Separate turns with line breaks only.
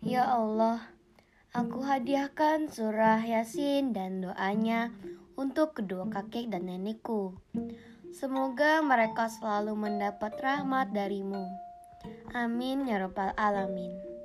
Ya Allah, aku hadiahkan surah Yasin dan doanya untuk kedua kakek dan nenekku. Semoga mereka selalu mendapat rahmat darimu. Amin ya Rabbal 'Alamin.